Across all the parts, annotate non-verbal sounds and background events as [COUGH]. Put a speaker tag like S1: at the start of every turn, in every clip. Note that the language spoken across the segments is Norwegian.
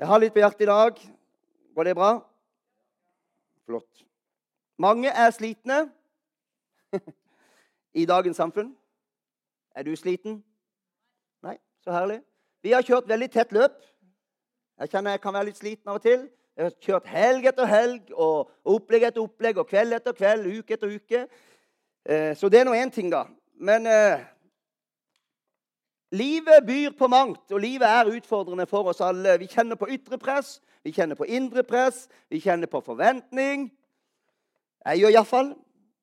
S1: Jeg har litt på hjertet i dag. Går det bra? Flott. Mange er slitne [LAUGHS] i dagens samfunn. Er du sliten? Nei, så herlig. Vi har kjørt veldig tett løp. Jeg kjenner jeg kan være litt sliten av og til. Jeg har kjørt helg etter helg og opplegg etter opplegg og kveld etter kveld, uke etter uke. Eh, så det er nå én ting, da. Men eh, livet byr på mangt, og livet er utfordrende for oss alle. Vi kjenner på ytre press, vi kjenner på indre press, vi kjenner på forventning. Jeg gjør iallfall.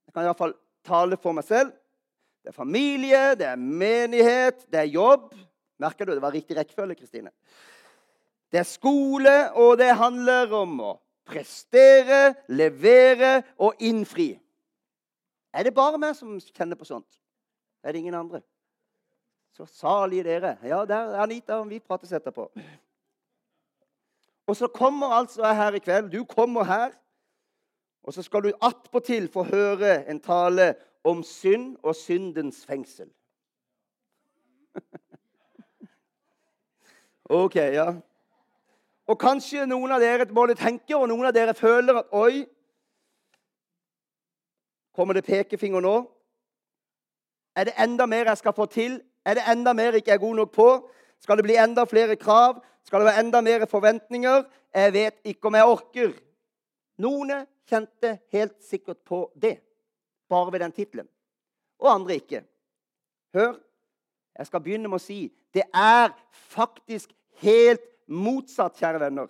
S1: Jeg kan iallfall tale for meg selv. Det er familie, det er menighet, det er jobb. Merker du det var riktig rekkefølge, Kristine? Det er skole, og det handler om å prestere, levere og innfri. Er det bare meg som kjenner på sånt? Er det ingen andre? Så salige dere. Ja, der er Anita, og vi prates etterpå. Og så kommer altså jeg her i kveld. Du kommer her. Og så skal du attpåtil få høre en tale om synd og syndens fengsel. [LAUGHS] OK, ja. Og kanskje noen av dere både tenker, og noen av dere føler at Oi, kommer det pekefinger nå? Er det enda mer jeg skal få til? Er det enda mer jeg ikke er god nok på? Skal det bli enda flere krav? Skal det være enda mer forventninger? Jeg vet ikke om jeg orker. Noen kjente helt sikkert på det, bare ved den tittelen. Og andre ikke. Hør, jeg skal begynne med å si det er faktisk helt motsatt, kjære venner.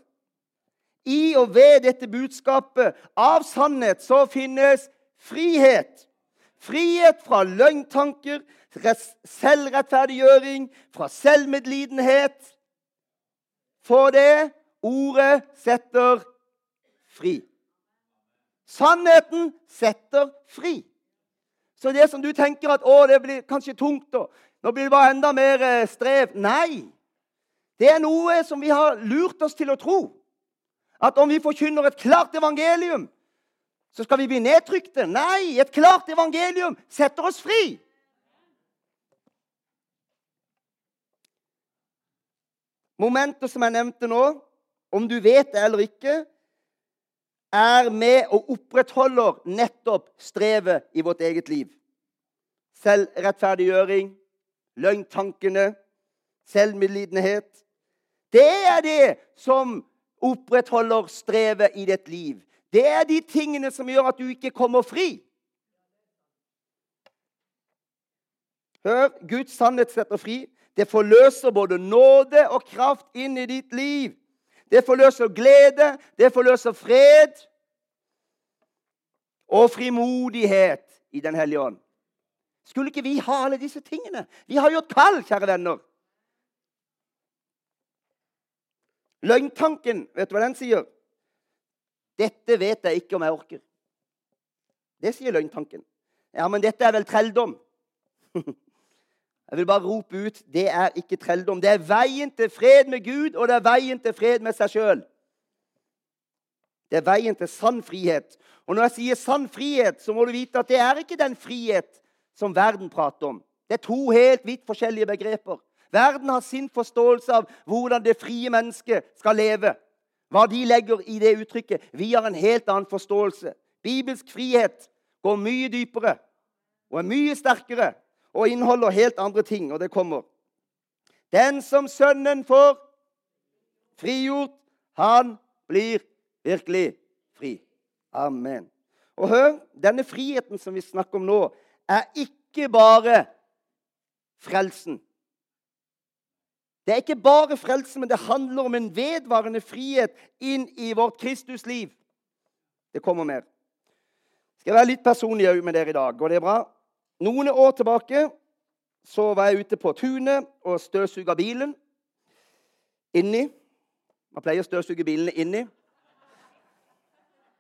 S1: I og ved dette budskapet av sannhet så finnes frihet. Frihet fra løgntanker, selvrettferdiggjøring, fra selvmedlidenhet. For det ordet setter fri. Sannheten setter fri. Så det som du tenker at å, det blir kanskje tungt, og nå blir det bare enda mer eh, strev Nei. Det er noe som vi har lurt oss til å tro. At om vi forkynner et klart evangelium, så skal vi bli nedtrykte. Nei, et klart evangelium setter oss fri. Momentet som jeg nevnte nå, om du vet det eller ikke, er med og opprettholder nettopp strevet i vårt eget liv. Selvrettferdiggjøring, løgntankene, selvmedlidenhet. Det er det som opprettholder strevet i ditt liv. Det er de tingene som gjør at du ikke kommer fri. Hør, Guds sannhet setter fri. Det forløser både nåde og kraft inn i ditt liv. Det forløser glede, det forløser fred og frimodighet i Den hellige ånd. Skulle ikke vi ha alle disse tingene? Vi har gjort kall, kjære venner. Løgntanken, vet du hva den sier? 'Dette vet jeg ikke om jeg orker'. Det sier løgntanken. Ja, men dette er vel trelldom? [LAUGHS] Jeg vil bare rope ut det er ikke trelldom. Det er veien til fred med Gud, og det er veien til fred med seg sjøl. Det er veien til sann frihet. Og når jeg sier sann frihet, så må du vite at det er ikke den frihet som verden prater om. Det er to helt vidt forskjellige begreper. Verden har sin forståelse av hvordan det frie mennesket skal leve. Hva de legger i det uttrykket. Vi har en helt annen forståelse. Bibelsk frihet går mye dypere og er mye sterkere og inneholder helt andre ting, og det kommer. Den som Sønnen får frigjort, han blir virkelig fri. Amen. Og hør, denne friheten som vi snakker om nå, er ikke bare frelsen. Det er ikke bare frelse, men det handler om en vedvarende frihet inn i vårt Kristusliv. Det kommer mer. Skal jeg være litt personlig med dere i dag? Går det bra? Noen år tilbake så var jeg ute på tunet og støvsuga bilen. Inni. Man pleier å støvsuge bilene inni.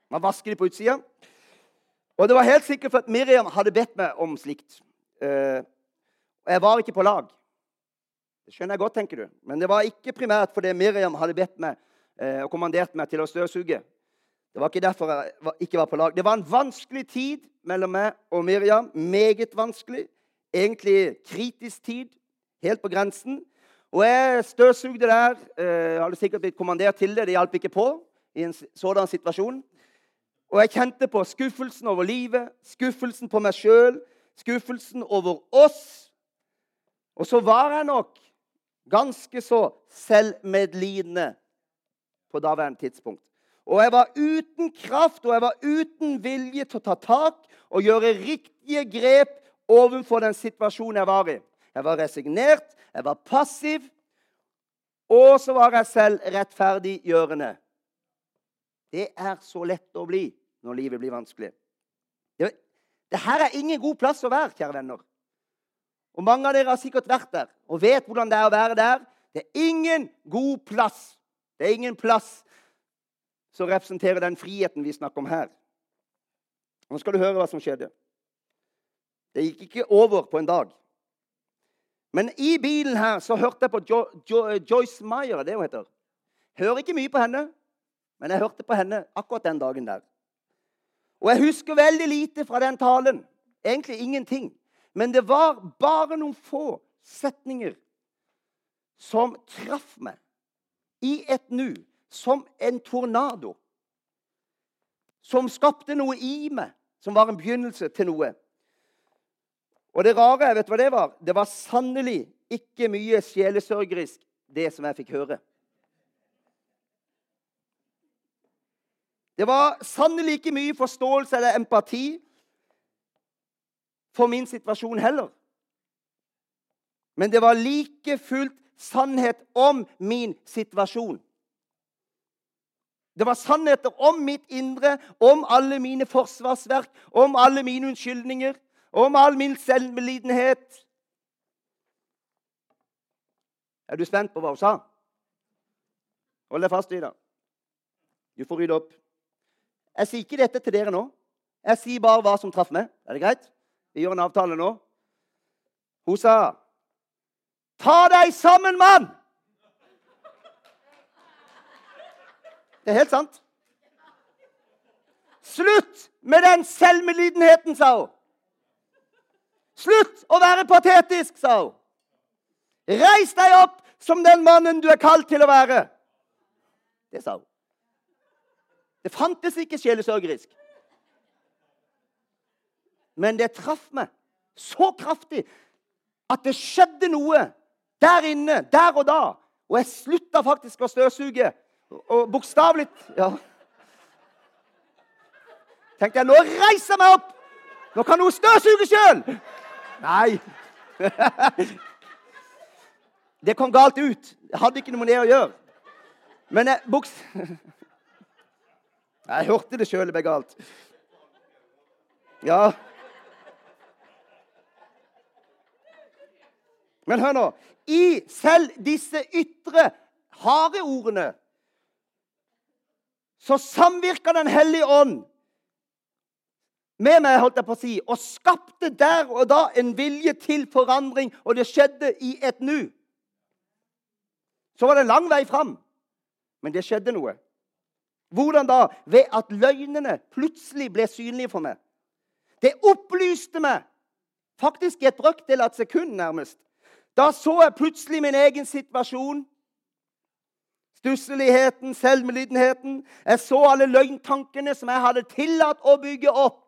S1: Man vasker dem på utsida. Og det var helt sikkert for at Miriam hadde bedt meg om slikt. Uh, og jeg var ikke på lag. Det skjønner jeg godt, tenker du. Men det var ikke primært fordi Miriam hadde bedt meg eh, og kommandert meg til å støvsuge. Det var ikke derfor jeg ikke var på lag. Det var en vanskelig tid mellom meg og Miriam. Meget vanskelig. Egentlig kritisk tid. Helt på grensen. Og jeg støvsugde der. Jeg hadde sikkert blitt kommandert til det. Det hjalp ikke på i en sådan situasjon. Og jeg kjente på skuffelsen over livet, skuffelsen på meg sjøl, skuffelsen over oss. Og så var jeg nok ganske så selvmedlidende på daværende tidspunkt. Og jeg var uten kraft og jeg var uten vilje til å ta tak og gjøre riktige grep overfor den situasjonen jeg var i. Jeg var resignert, jeg var passiv, og så var jeg selv rettferdiggjørende. Det er så lett å bli når livet blir vanskelig. Det, det her er ingen god plass å være, kjære venner. Og Mange av dere har sikkert vært der og vet hvordan det er å være der. Det er ingen god plass. Det er ingen plass som representerer den friheten vi snakker om her. Nå skal du høre hva som skjedde. Det gikk ikke over på en dag. Men i bilen her så hørte jeg på jo, jo, Joyce Meyer. det hun heter. Hører ikke mye på henne, men jeg hørte på henne akkurat den dagen der. Og jeg husker veldig lite fra den talen. Egentlig ingenting. Men det var bare noen få setninger som traff meg i et nu, som en tornado. Som skapte noe i meg, som var en begynnelse til noe. Og det rare, vet du hva det var? Det var sannelig ikke mye sjelesørgerisk, det som jeg fikk høre. Det var sannelig ikke mye forståelse eller empati for min situasjon heller. Men det var like fullt sannhet om min situasjon. Det var sannheter om mitt indre, om alle mine forsvarsverk, om alle mine unnskyldninger, om all min selvmedlidenhet. Er du spent på hva hun sa? Hold deg fast i det. Du får rydde opp. Jeg sier ikke dette til dere nå. Jeg sier bare hva som traff meg. Er det greit? Vi gjør en avtale nå. Hun sa, 'Ta deg sammen, mann!' Det er helt sant. Slutt med den selvmedlidenheten, sa hun. Slutt å være patetisk, sa hun. Reis deg opp som den mannen du er kalt til å være. Det sa hun. Det fantes ikke sjelesørgerisk. Men det traff meg så kraftig at det skjedde noe der inne, der og da. Og jeg slutta faktisk å støvsuge. Og bokstavelig ja. Tenkte jeg, nå reiser jeg meg opp! Nå kan hun støvsuge sjøl! Nei. [LAUGHS] Det kom galt ut. Jeg hadde ikke noe med det å gjøre. Men jeg, buks... [LAUGHS] Jeg hørte det sjøl ble galt. Ja. Men hør nå. I selv disse ytre, harde ordene så samvirka Den hellige ånd med meg, holdt jeg på å si, og skapte der og da en vilje til forandring, og det skjedde i et nu. Så var det lang vei fram, men det skjedde noe. Hvordan da? Ved at løgnene plutselig ble synlige for meg. Det opplyste meg, faktisk i et brøkdel av et sekund nærmest, da så jeg plutselig min egen situasjon. Stusseligheten, selvmedlidenheten. Jeg så alle løgntankene som jeg hadde tillatt å bygge opp.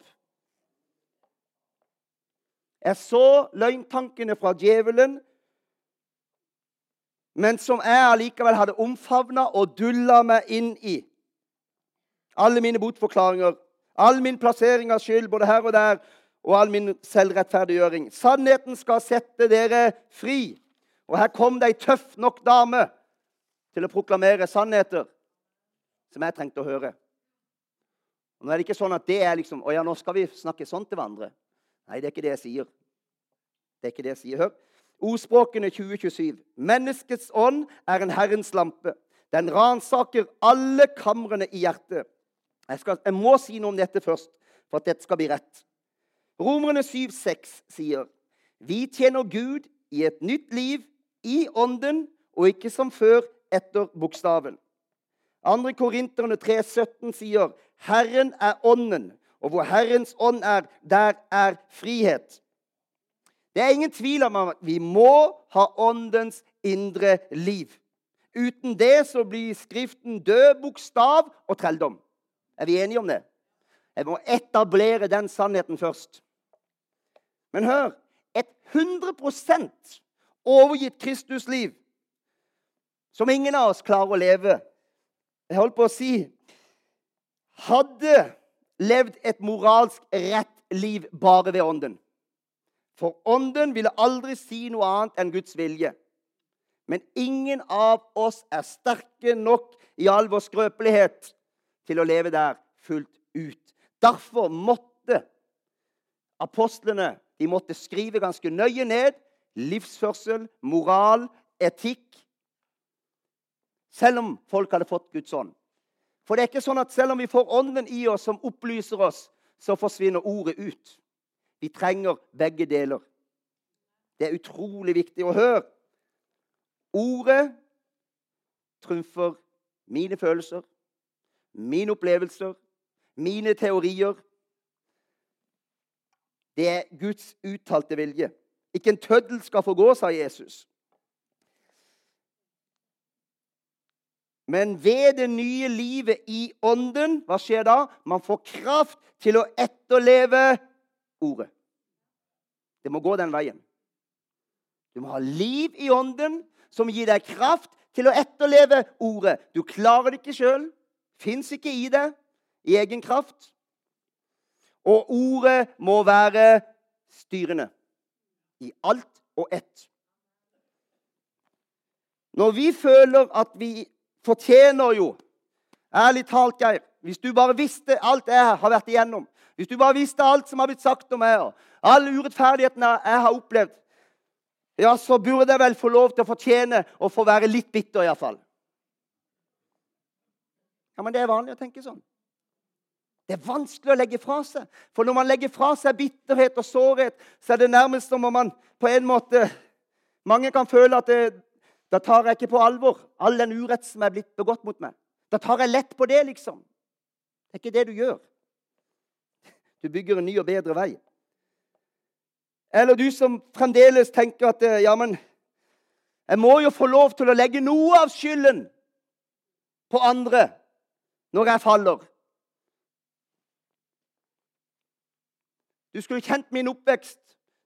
S1: Jeg så løgntankene fra djevelen, men som jeg allikevel hadde omfavna og dulla meg inn i. Alle mine botforklaringer, all min plassering av skyld både her og der, og all min selvrettferdiggjøring. Sannheten skal sette dere fri. Og her kom det ei tøff nok dame til å proklamere sannheter som jeg trengte å høre. Og Nå er det ikke sånn at det er liksom Å ja, nå skal vi snakke sånn til hverandre. Nei, det er ikke det jeg sier. Det er ikke det jeg sier. Hør. Ordspråkene 2027. Menneskets ånd er en Herrens lampe. Den ransaker alle kamrene i hjertet. Jeg, skal, jeg må si noe om dette først, for at dette skal bli rett. Romerne 7,6 sier vi tjener Gud i et nytt liv i ånden og ikke som før etter bokstaven. 2. Korinterne 3,17 sier Herren er ånden, og hvor Herrens ånd er, der er frihet. Det er ingen tvil om at vi må ha åndens indre liv. Uten det så blir Skriften død bokstav og trelldom. Er vi enige om det? Jeg må etablere den sannheten først. Men hør et 100 overgitt Kristus-liv som ingen av oss klarer å leve. Jeg holdt på å si Hadde levd et moralsk rett liv bare ved Ånden. For Ånden ville aldri si noe annet enn Guds vilje. Men ingen av oss er sterke nok i all vår skrøpelighet til å leve der fullt ut. Derfor måtte apostlene de måtte skrive ganske nøye ned livsførsel, moral, etikk. Selv om folk hadde fått Guds ånd. For det er ikke sånn at selv om vi får Ånden i oss som opplyser oss, så forsvinner ordet ut. Vi trenger begge deler. Det er utrolig viktig å høre. Ordet trumfer mine følelser, mine opplevelser, mine teorier. Det er Guds uttalte vilje. Ikke en tøddel skal få gå, sa Jesus. Men ved det nye livet i ånden, hva skjer da? Man får kraft til å etterleve ordet. Det må gå den veien. Du må ha liv i ånden som gir deg kraft til å etterleve ordet. Du klarer det ikke sjøl. Fins ikke i det i egen kraft. Og ordet må være styrende i alt og ett. Når vi føler at vi fortjener jo Ærlig talt, Geir, hvis du bare visste alt jeg har vært igjennom, hvis du bare visste alt som har blitt sagt om meg, og all urettferdigheten jeg har opplevd, ja, så burde jeg vel få lov til å fortjene å få være litt bitter, iallfall. Ja, men det er vanlig å tenke sånn. Det er vanskelig å legge fra seg. For når man legger fra seg bitterhet og sårhet, så er det nærmest som om man på en måte Mange kan føle at det, da tar jeg ikke på alvor all den urett som er blitt begått mot meg. Da tar jeg lett på det, liksom. Det er ikke det du gjør. Du bygger en ny og bedre vei. Eller du som fremdeles tenker at ja, men jeg må jo få lov til å legge noe av skylden på andre når jeg faller. Du skulle kjent min oppvekst.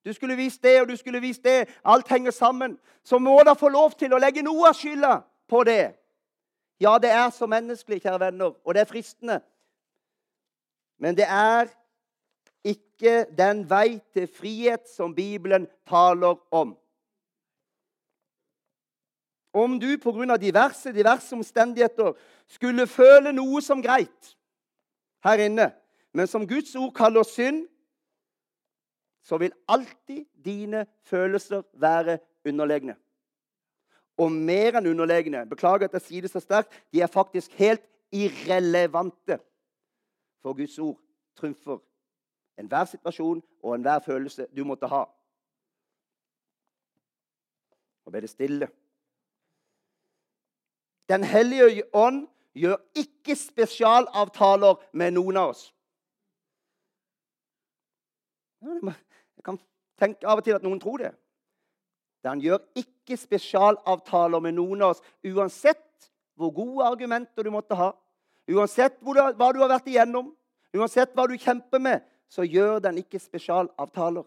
S1: Du skulle vist det, og du skulle vist det. Alt henger sammen. Så må da få lov til å legge noe av skylda på det. Ja, det er så menneskelig, kjære venner, og det er fristende. Men det er ikke den vei til frihet som Bibelen taler om. Om du pga. diverse, diverse omstendigheter skulle føle noe som greit her inne, men som Guds ord kaller synd, så vil alltid dine følelser være underlegne. Og mer enn underlegne. Beklager at jeg sier det så sterkt. De er faktisk helt irrelevante. For Guds ord trumfer enhver situasjon og enhver følelse du måtte ha. Og ble det stille. Den hellige ånd gjør ikke spesialavtaler med noen av oss. Jeg kan tenke av og til at noen tror det. Der han gjør ikke spesialavtaler med noen av oss, uansett hvor gode argumenter du måtte ha, uansett hva du har vært igjennom, uansett hva du kjemper med, så gjør den ikke spesialavtaler.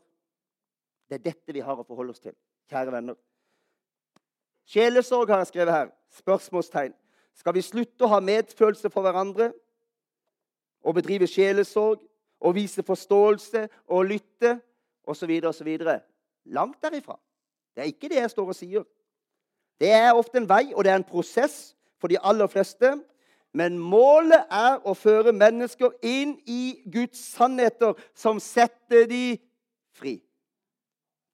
S1: Det er dette vi har å forholde oss til, kjære venner. Sjelesorg har jeg skrevet her. Spørsmålstegn. Skal vi slutte å ha medfølelse for hverandre og bedrive sjelesorg og vise forståelse og lytte osv. osv. Langt derifra. Det er ikke det jeg står og sier. Det er ofte en vei, og det er en prosess for de aller fleste. Men målet er å føre mennesker inn i Guds sannheter, som setter de fri.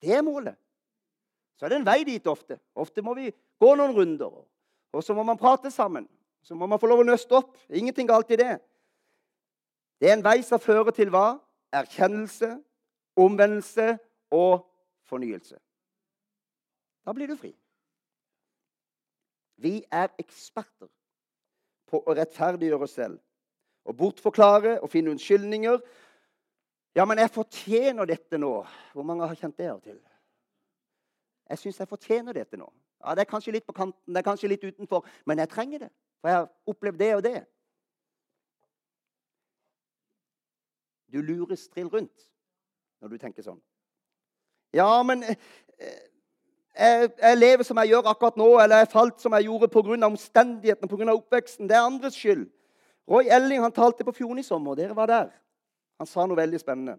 S1: Det er målet. Så er det en vei dit ofte. Ofte må vi gå noen runder. Og så må man prate sammen. Så må man få lov å nøste opp. Ingenting galt i det. Det er en vei som fører til hva? Erkjennelse, omvendelse og fornyelse. Da blir du fri. Vi er eksperter på å rettferdiggjøre oss selv. Og bortforklare og finne unnskyldninger. Ja, men jeg fortjener dette nå. Hvor mange har kjent det av og til? Jeg syns jeg fortjener dette nå. Ja, Det er kanskje litt på kanten, det er kanskje litt utenfor, men jeg trenger det. For jeg har opplevd det og det. Du lurer strill rundt når du tenker sånn. Ja, men eh, jeg, jeg, lever som jeg gjør akkurat nå, eller jeg falt som jeg gjorde pga. omstendighetene, pga. oppveksten. Det er andres skyld. Roy Elling han talte på Fjorden i sommer. Dere var der. Han sa noe veldig spennende.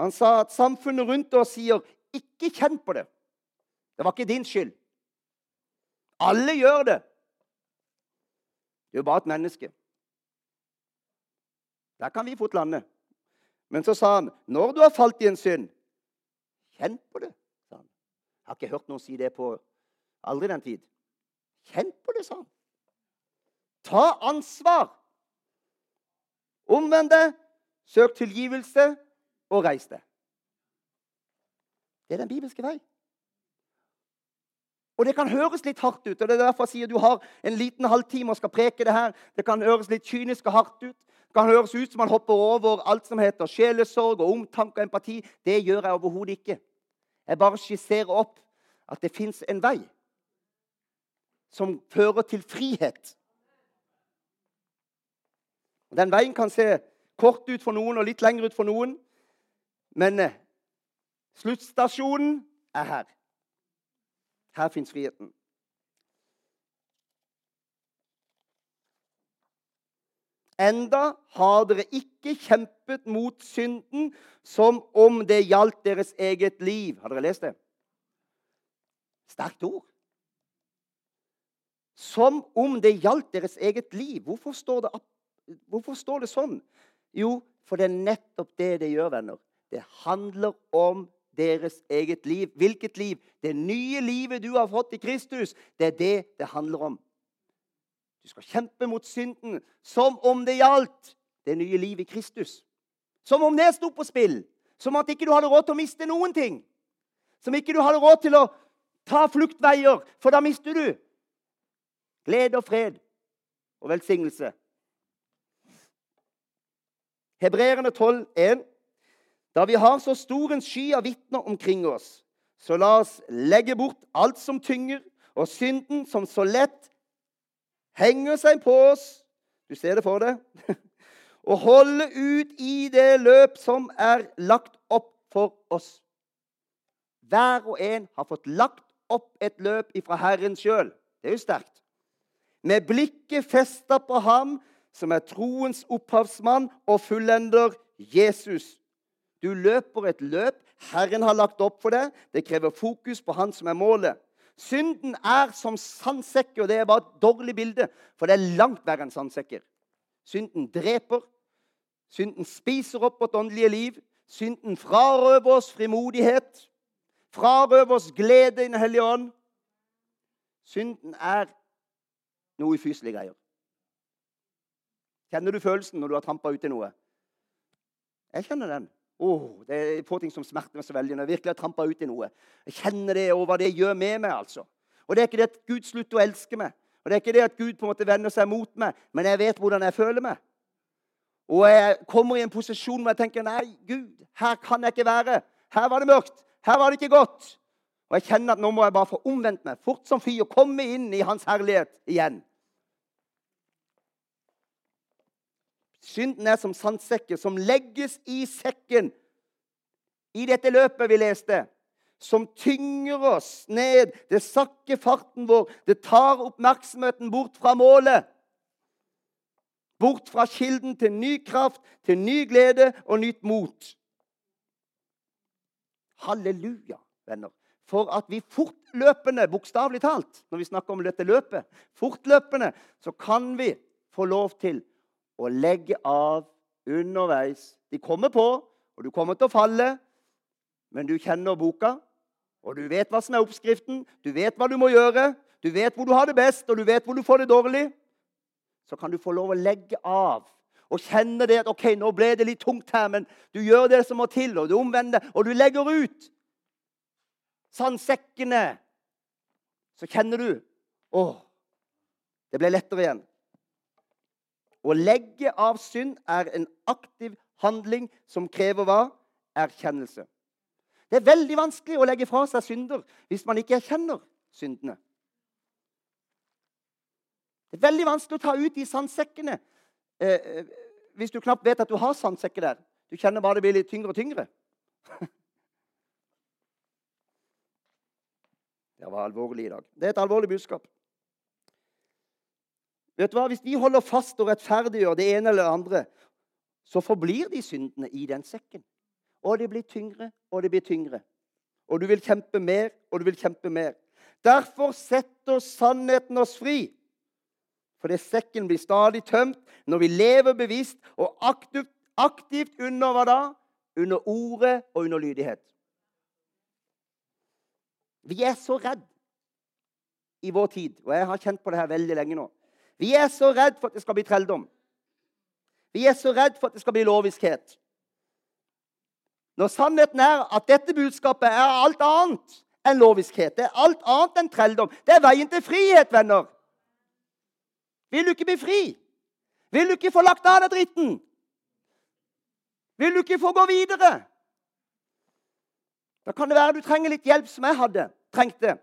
S1: Han sa at samfunnet rundt oss sier 'ikke kjenn på det'. Det var ikke din skyld. Alle gjør det. Du er bare et menneske. Der kan vi fort lande. Men så sa han, 'Når du har falt i en synd, kjenn på det.' sa han. Jeg har ikke hørt noen si det på aldri den tid. Kjenn på det, sa han. Ta ansvar. Omvend deg, søk tilgivelse og reis deg. Det er den bibelske vei. Og Det kan høres litt hardt ut. og det er derfor jeg sier Du har en liten halvtime og skal preke det her. Det kan høres litt kynisk og hardt ut. Kan høres ut som man hopper over alt som heter sjelesorg og omtanke og empati. Det gjør jeg overhodet ikke. Jeg bare skisserer opp at det fins en vei som fører til frihet. Den veien kan se kort ut for noen og litt lengre ut for noen. Men eh, sluttstasjonen er her. Her fins friheten. Enda har dere ikke kjempet mot synden som om det gjaldt deres eget liv. Har dere lest det? Sterkt ord. Som om det gjaldt deres eget liv. Hvorfor står det, hvorfor står det sånn? Jo, for det er nettopp det det gjør, venner. Det handler om deres eget liv. Hvilket liv? Det nye livet du har fått i Kristus. Det er det det handler om. Du skal kjempe mot synden som om det gjaldt det nye livet i Kristus. Som om det sto på spill. Som at ikke du hadde råd til å miste noen ting. Som ikke du hadde råd til å ta fluktveier, for da mister du glede og fred og velsignelse. Hebreerne 12, 1. Da vi har så stor en sky av vitner omkring oss, så la oss legge bort alt som tynger, og synden som så lett henger seg på oss Du ser det for deg. [LAUGHS] Og holde ut i det løp som er lagt opp for oss. Hver og en har fått lagt opp et løp ifra Herren sjøl. Det er jo sterkt. Med blikket festa på ham som er troens opphavsmann og fullender Jesus. Du løper et løp Herren har lagt opp for deg. Det krever fokus på Han som er målet. Synden er som sandsekker, og det er bare et dårlig bilde, for det er langt verre enn sandsekker. Synden dreper. Synden spiser opp vårt åndelige liv. Synden frarøver oss frimodighet. Frarøver oss glede i Den hellige ånd. Synden er noe ufyselige greier. Kjenner du følelsen når du har trampa uti noe? Jeg kjenner den. Oh, det er få ting som smerter meg så veldig når jeg virkelig har trampa ut i noe. Jeg kjenner det og hva det gjør med meg. altså. Og Det er ikke det at Gud slutter å elske meg, og det er ikke det at Gud på en måte vender seg mot meg, men jeg vet hvordan jeg føler meg. Og jeg kommer i en posisjon hvor jeg tenker nei, Gud, her kan jeg ikke være. Her var det mørkt. Her var det ikke godt. Og jeg kjenner at nå må jeg bare få omvendt meg fort som fy og komme inn i Hans herlighet igjen. Synden er som sandsekker som legges i sekken i dette løpet vi leste, som tynger oss ned. Det sakker farten vår. Det tar oppmerksomheten bort fra målet. Bort fra kilden til ny kraft, til ny glede og nytt mot. Halleluja, venner. For at vi fortløpende, bokstavelig talt, når vi snakker om dette løpet, fortløpende, så kan vi få lov til og legge av underveis. De kommer på, og du kommer til å falle, men du kjenner boka, og du vet hva som er oppskriften, du vet hva du må gjøre, du vet hvor du har det best, og du vet hvor du får det dårlig. Så kan du få lov å legge av og kjenne det at ok, nå ble det litt tungt her, men du gjør det som må til, og du omvender, og du legger ut sandsekkene. Så kjenner du Å, det ble lettere igjen. Å legge av synd er en aktiv handling som krever hva? Erkjennelse. Det er veldig vanskelig å legge fra seg synder hvis man ikke erkjenner syndene. Det er veldig vanskelig å ta ut de sandsekkene eh, eh hvis du knapt vet at du har sandsekker der. Du kjenner bare det blir litt tyngre og tyngre. [LAUGHS] Det var alvorlig i dag. Det er et alvorlig budskap. Vet du hva? Hvis vi holder fast og rettferdiggjør det ene eller det andre, så forblir de syndene i den sekken. Og det blir tyngre, og det blir tyngre. Og du vil kjempe mer, og du vil kjempe mer. Derfor setter sannheten oss fri. Fordi sekken blir stadig tømt når vi lever bevisst og aktivt, aktivt under hva da? Under ordet og under lydighet. Vi er så redd i vår tid, og jeg har kjent på det her veldig lenge nå. Vi er så redd for at det skal bli trelldom. Vi er så redd for at det skal bli loviskhet. Når sannheten er at dette budskapet er alt annet enn loviskhet. Det er alt annet enn trelldom. Det er veien til frihet, venner. Vil du ikke bli fri? Vil du ikke få lagt av deg dritten? Vil du ikke få gå videre? Da kan det være du trenger litt hjelp, som jeg hadde trengte.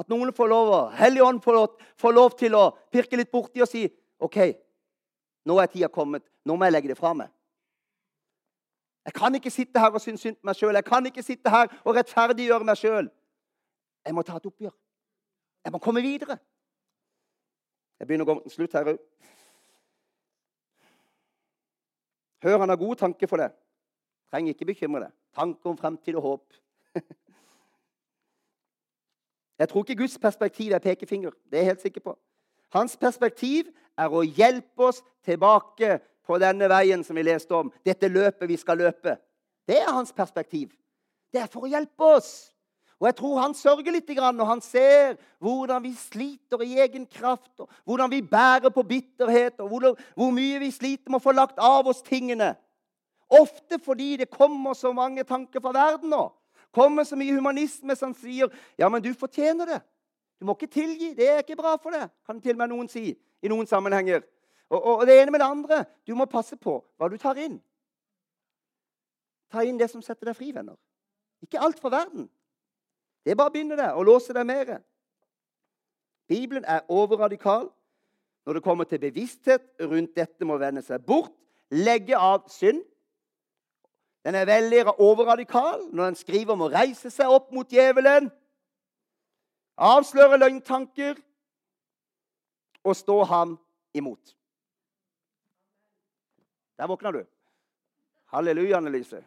S1: At noen får lov, Hellig Ånd får lov, får lov til å pirke litt borti og si OK, nå er tida kommet. Nå må jeg legge det fra meg. Jeg kan ikke sitte her og synes synd på meg sjøl. Jeg kan ikke sitte her og rettferdiggjøre meg sjøl. Jeg må ta et oppgjør. Jeg må komme videre. Jeg begynner å gå mot en slutt her òg. Hør, han har gode tanker for deg. Trenger ikke bekymre deg. Tanker om fremtid og håp. [LAUGHS] Jeg tror ikke Guds perspektiv er pekefinger. Det er jeg helt sikker på. Hans perspektiv er å hjelpe oss tilbake på denne veien som vi leste om. Dette løpet vi skal løpe. Det er hans perspektiv. Det er for å hjelpe oss. Og jeg tror han sørger litt når han ser hvordan vi sliter i egen kraft, og hvordan vi bærer på bitterhet, og hvor, hvor mye vi sliter med å få lagt av oss tingene. Ofte fordi det kommer så mange tanker fra verden nå kommer så mye humanisme som sier ja, men du fortjener det. Du må ikke tilgi. Det er ikke bra for deg, kan til og med noen si i noen sammenhenger. Og, og, det ene med det andre. Du må passe på hva du tar inn. Ta inn det som setter deg fri, venner. Ikke alt fra verden. Det er bare å begynne der og låse deg mer. Bibelen er overradikal når det kommer til bevissthet rundt dette med å vende seg bort, legge av synd den er veldig overradikal når den skriver om å reise seg opp mot djevelen, avsløre løgntanker og stå ham imot. Der våkna du. Halleluja, Annelise.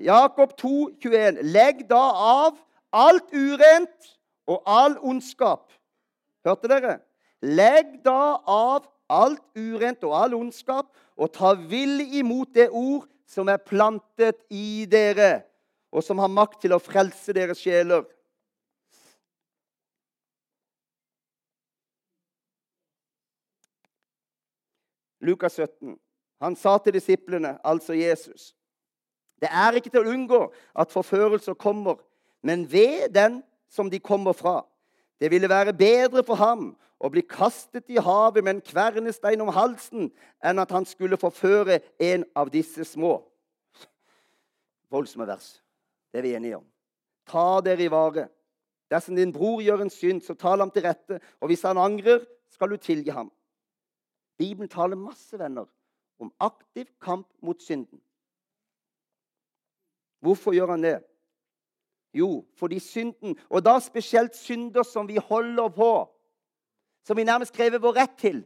S1: Jakob 2, 21. Legg da av alt urent og all ondskap. Hørte dere? Legg da av alt urent og all ondskap, og ta villig imot det ord som er plantet i dere, og som har makt til å frelse deres sjeler. Lukas 17. Han sa til disiplene, altså Jesus, det er ikke til å unngå at forførelser kommer, men ved den som de kommer fra. Det ville være bedre for ham å bli kastet i havet med en kvernestein om halsen enn at han skulle forføre en av disse små. Voldsomme vers. Det er vi enige om. Ta dere i vare. Dersom din bror gjør en synd, så tal ham til rette. Og hvis han angrer, skal du tilgi ham. Bibelen taler masse, venner, om aktiv kamp mot synden. Hvorfor gjør han det? Jo, fordi synden, og da spesielt synder som vi holder på, som vi nærmest krever vår rett til,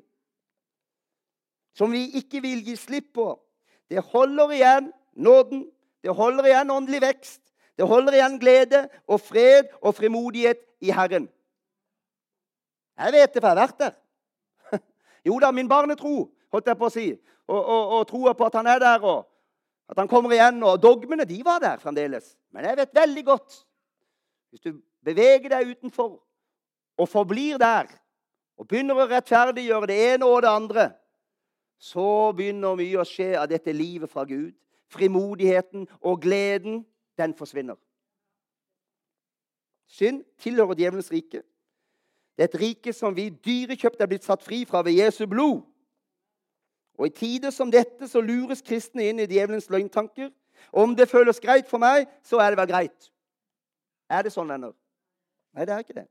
S1: som vi ikke vil gi slipp på, det holder igjen nåden, det holder igjen åndelig vekst, det holder igjen glede og fred og frimodighet i Herren. Jeg vet det, for jeg har vært der. [LAUGHS] Jo da, min barnetro, holdt jeg på å si, og, og, og troa på at han er der, og at han kommer igjen. Og dogmene de var der fremdeles. Men jeg vet veldig godt Hvis du beveger deg utenfor og forblir der, og begynner å rettferdiggjøre det ene og det andre, så begynner mye å skje av dette livet fra Gud. Frimodigheten og gleden, den forsvinner. Synd tilhører djevelens rike. Det er et rike som vi dyrekjøpt er blitt satt fri fra ved Jesu blod. Og I tider som dette så lures kristne inn i djevelens løgntanker. Om det føles greit for meg, så er det vel greit. Er det sånn, venner? Nei, det er ikke det.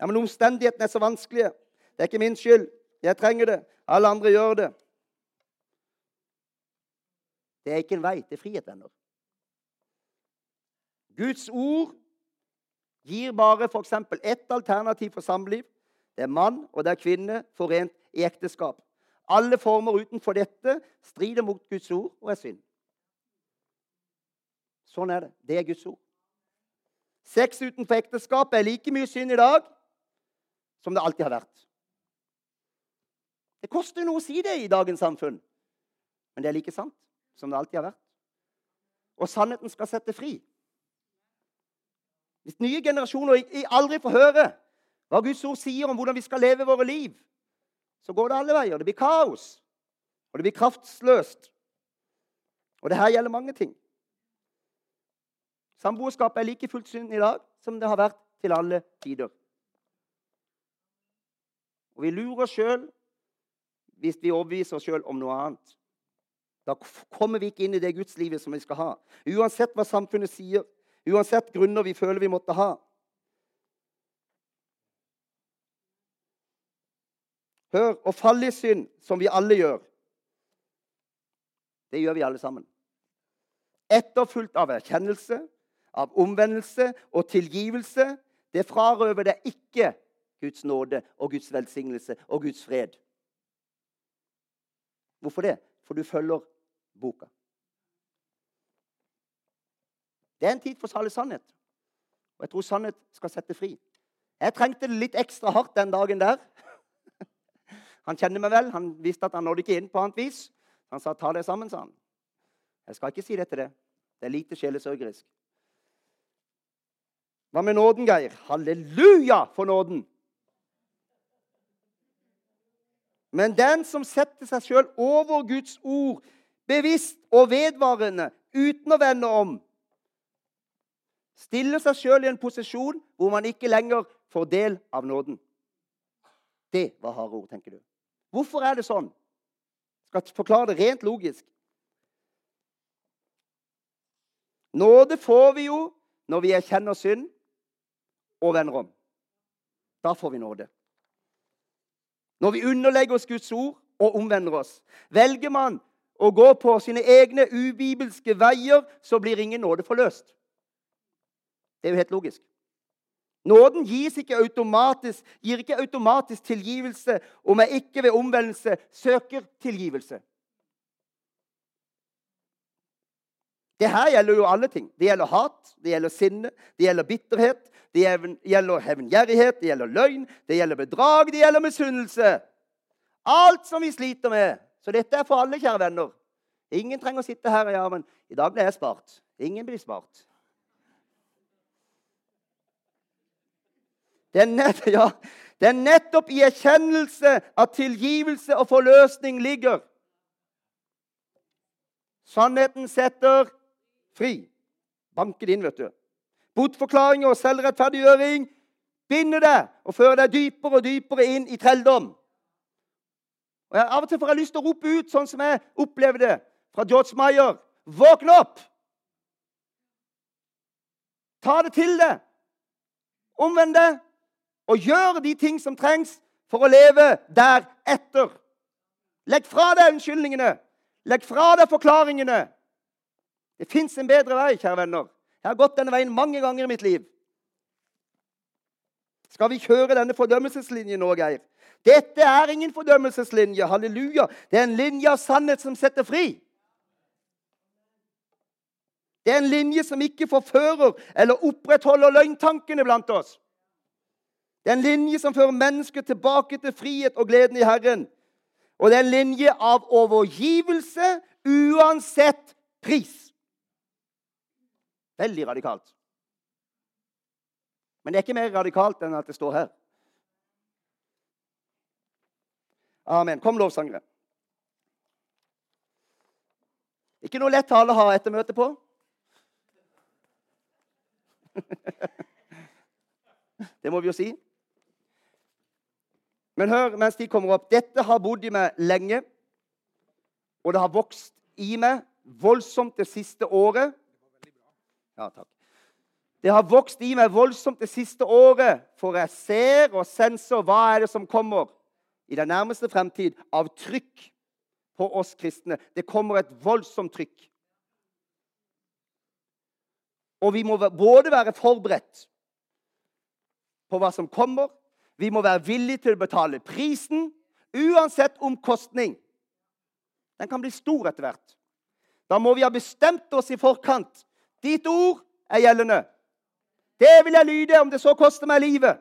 S1: Ja, Men omstendighetene er så vanskelige. Det er ikke min skyld. Jeg trenger det. Alle andre gjør det. Det er ikke en vei til frihet, venner. Guds ord gir bare f.eks. ett alternativ for samliv. Det er mann og det er kvinne forent i ekteskap. Alle former utenfor dette strider mot Guds ord og er synd. Sånn er det. Det er Guds ord. Sex utenfor ekteskap er like mye synd i dag som det alltid har vært. Det koster noe å si det i dagens samfunn, men det er like sant som det alltid har vært. Og sannheten skal sette fri. Hvis nye generasjoner aldri får høre hva Guds ord sier om hvordan vi skal leve våre liv, så går det alle veier. Det blir kaos, og det blir kraftsløst. Og det her gjelder mange ting. Samboerskap er like fullt synd i dag som det har vært til alle tider. Og vi lurer oss sjøl hvis vi overbeviser oss sjøl om noe annet. Da kommer vi ikke inn i det gudslivet som vi skal ha. Uansett hva samfunnet sier, uansett grunner vi føler vi måtte ha. Hør, å falle i synd, som vi alle gjør, det gjør vi alle sammen. Etterfulgt av erkjennelse, av omvendelse og tilgivelse, det frarøver deg ikke Guds nåde og Guds velsignelse og Guds fred. Hvorfor det? For du følger boka. Det er en tid for salig sannhet. Og jeg tror sannhet skal sette fri. Jeg trengte det litt ekstra hardt den dagen der. Han kjenner meg vel. Han visste at han nådde ikke inn på annet vis. Han sa 'ta det sammen', sa han. Jeg skal ikke si det til det. Det er lite sjelesørgerisk. Hva med nåden, Geir? Halleluja for nåden! Men den som setter seg sjøl over Guds ord, bevisst og vedvarende, uten å vende om, stiller seg sjøl i en posisjon hvor man ikke lenger får del av nåden. Det var harde ord, tenker du. Hvorfor er det sånn? Jeg skal forklare det rent logisk. Nåde får vi jo når vi erkjenner synd og vender om. Da får vi nåde. Når vi underlegger oss Guds ord og omvender oss. Velger man å gå på sine egne ubibelske veier, så blir ingen nåde forløst. Det er jo helt logisk. Nåden ikke gir ikke automatisk tilgivelse om jeg ikke ved omvendelse søker tilgivelse. Det her gjelder jo alle ting. Det gjelder hat, det gjelder sinne, det gjelder bitterhet, det gjelder hevngjerrighet, det gjelder løgn, det gjelder bedrag, det gjelder misunnelse. Alt som vi sliter med. Så dette er for alle, kjære venner. Ingen trenger å sitte her og ja, men i dag ble jeg spart. Ingen blir spart. Det er, nett, [LAUGHS] ja, det er nettopp i erkjennelse at tilgivelse og forløsning ligger. Sannheten setter fri. Banker det inn, vet du. Bortforklaring og selvrettferdiggjøring binder deg og fører deg dypere og dypere inn i trelldom. Og jeg, Av og til får jeg lyst til å rope ut, sånn som jeg opplevde det fra George Meyer. Våkn opp! Ta det til deg. Omvend deg og gjør de ting som trengs for å leve deretter. Legg fra deg unnskyldningene. Legg fra deg forklaringene. Det fins en bedre vei, kjære venner. Jeg har gått denne veien mange ganger i mitt liv. Skal vi kjøre denne fordømmelseslinjen nå, Geir? Dette er ingen fordømmelseslinje. Halleluja. Det er en linje av sannhet som setter fri. Det er en linje som ikke forfører eller opprettholder løgntankene blant oss. Det er en linje som fører mennesket tilbake til frihet og gleden i Herren. Og det er en linje av overgivelse uansett pris. Veldig radikalt. Men det er ikke mer radikalt enn at det står her. Amen. Kom, lovsangere. Ikke noe lett tale å ha etter møtet på. [LAUGHS] det må vi jo si. Men hør mens de kommer opp. Dette har bodd i meg lenge, og det har vokst i meg voldsomt det siste året. Ja, takk. Det har vokst i meg voldsomt det siste året, for jeg ser og senser hva er det som kommer i den nærmeste fremtid av trykk på oss kristne. Det kommer et voldsomt trykk. Og vi må både være forberedt på hva som kommer, vi må være villige til å betale prisen, uansett omkostning. Den kan bli stor etter hvert. Da må vi ha bestemt oss i forkant. Ditt ord er gjeldende. Det vil jeg lyde, om det så koster meg livet.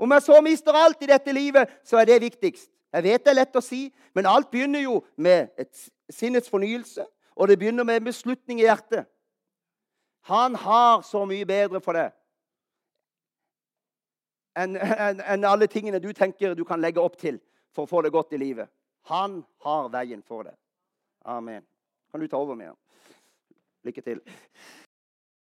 S1: Om jeg så mister alt i dette livet, så er det viktigst. Jeg vet det er lett å si, men alt begynner jo med et sinnets fornyelse, og det begynner med en beslutning i hjertet. Han har så mye bedre for det enn en, en alle tingene du tenker du kan legge opp til for å få det godt i livet. Han har veien for det. Amen. Kan du ta over med ham? Lykke til.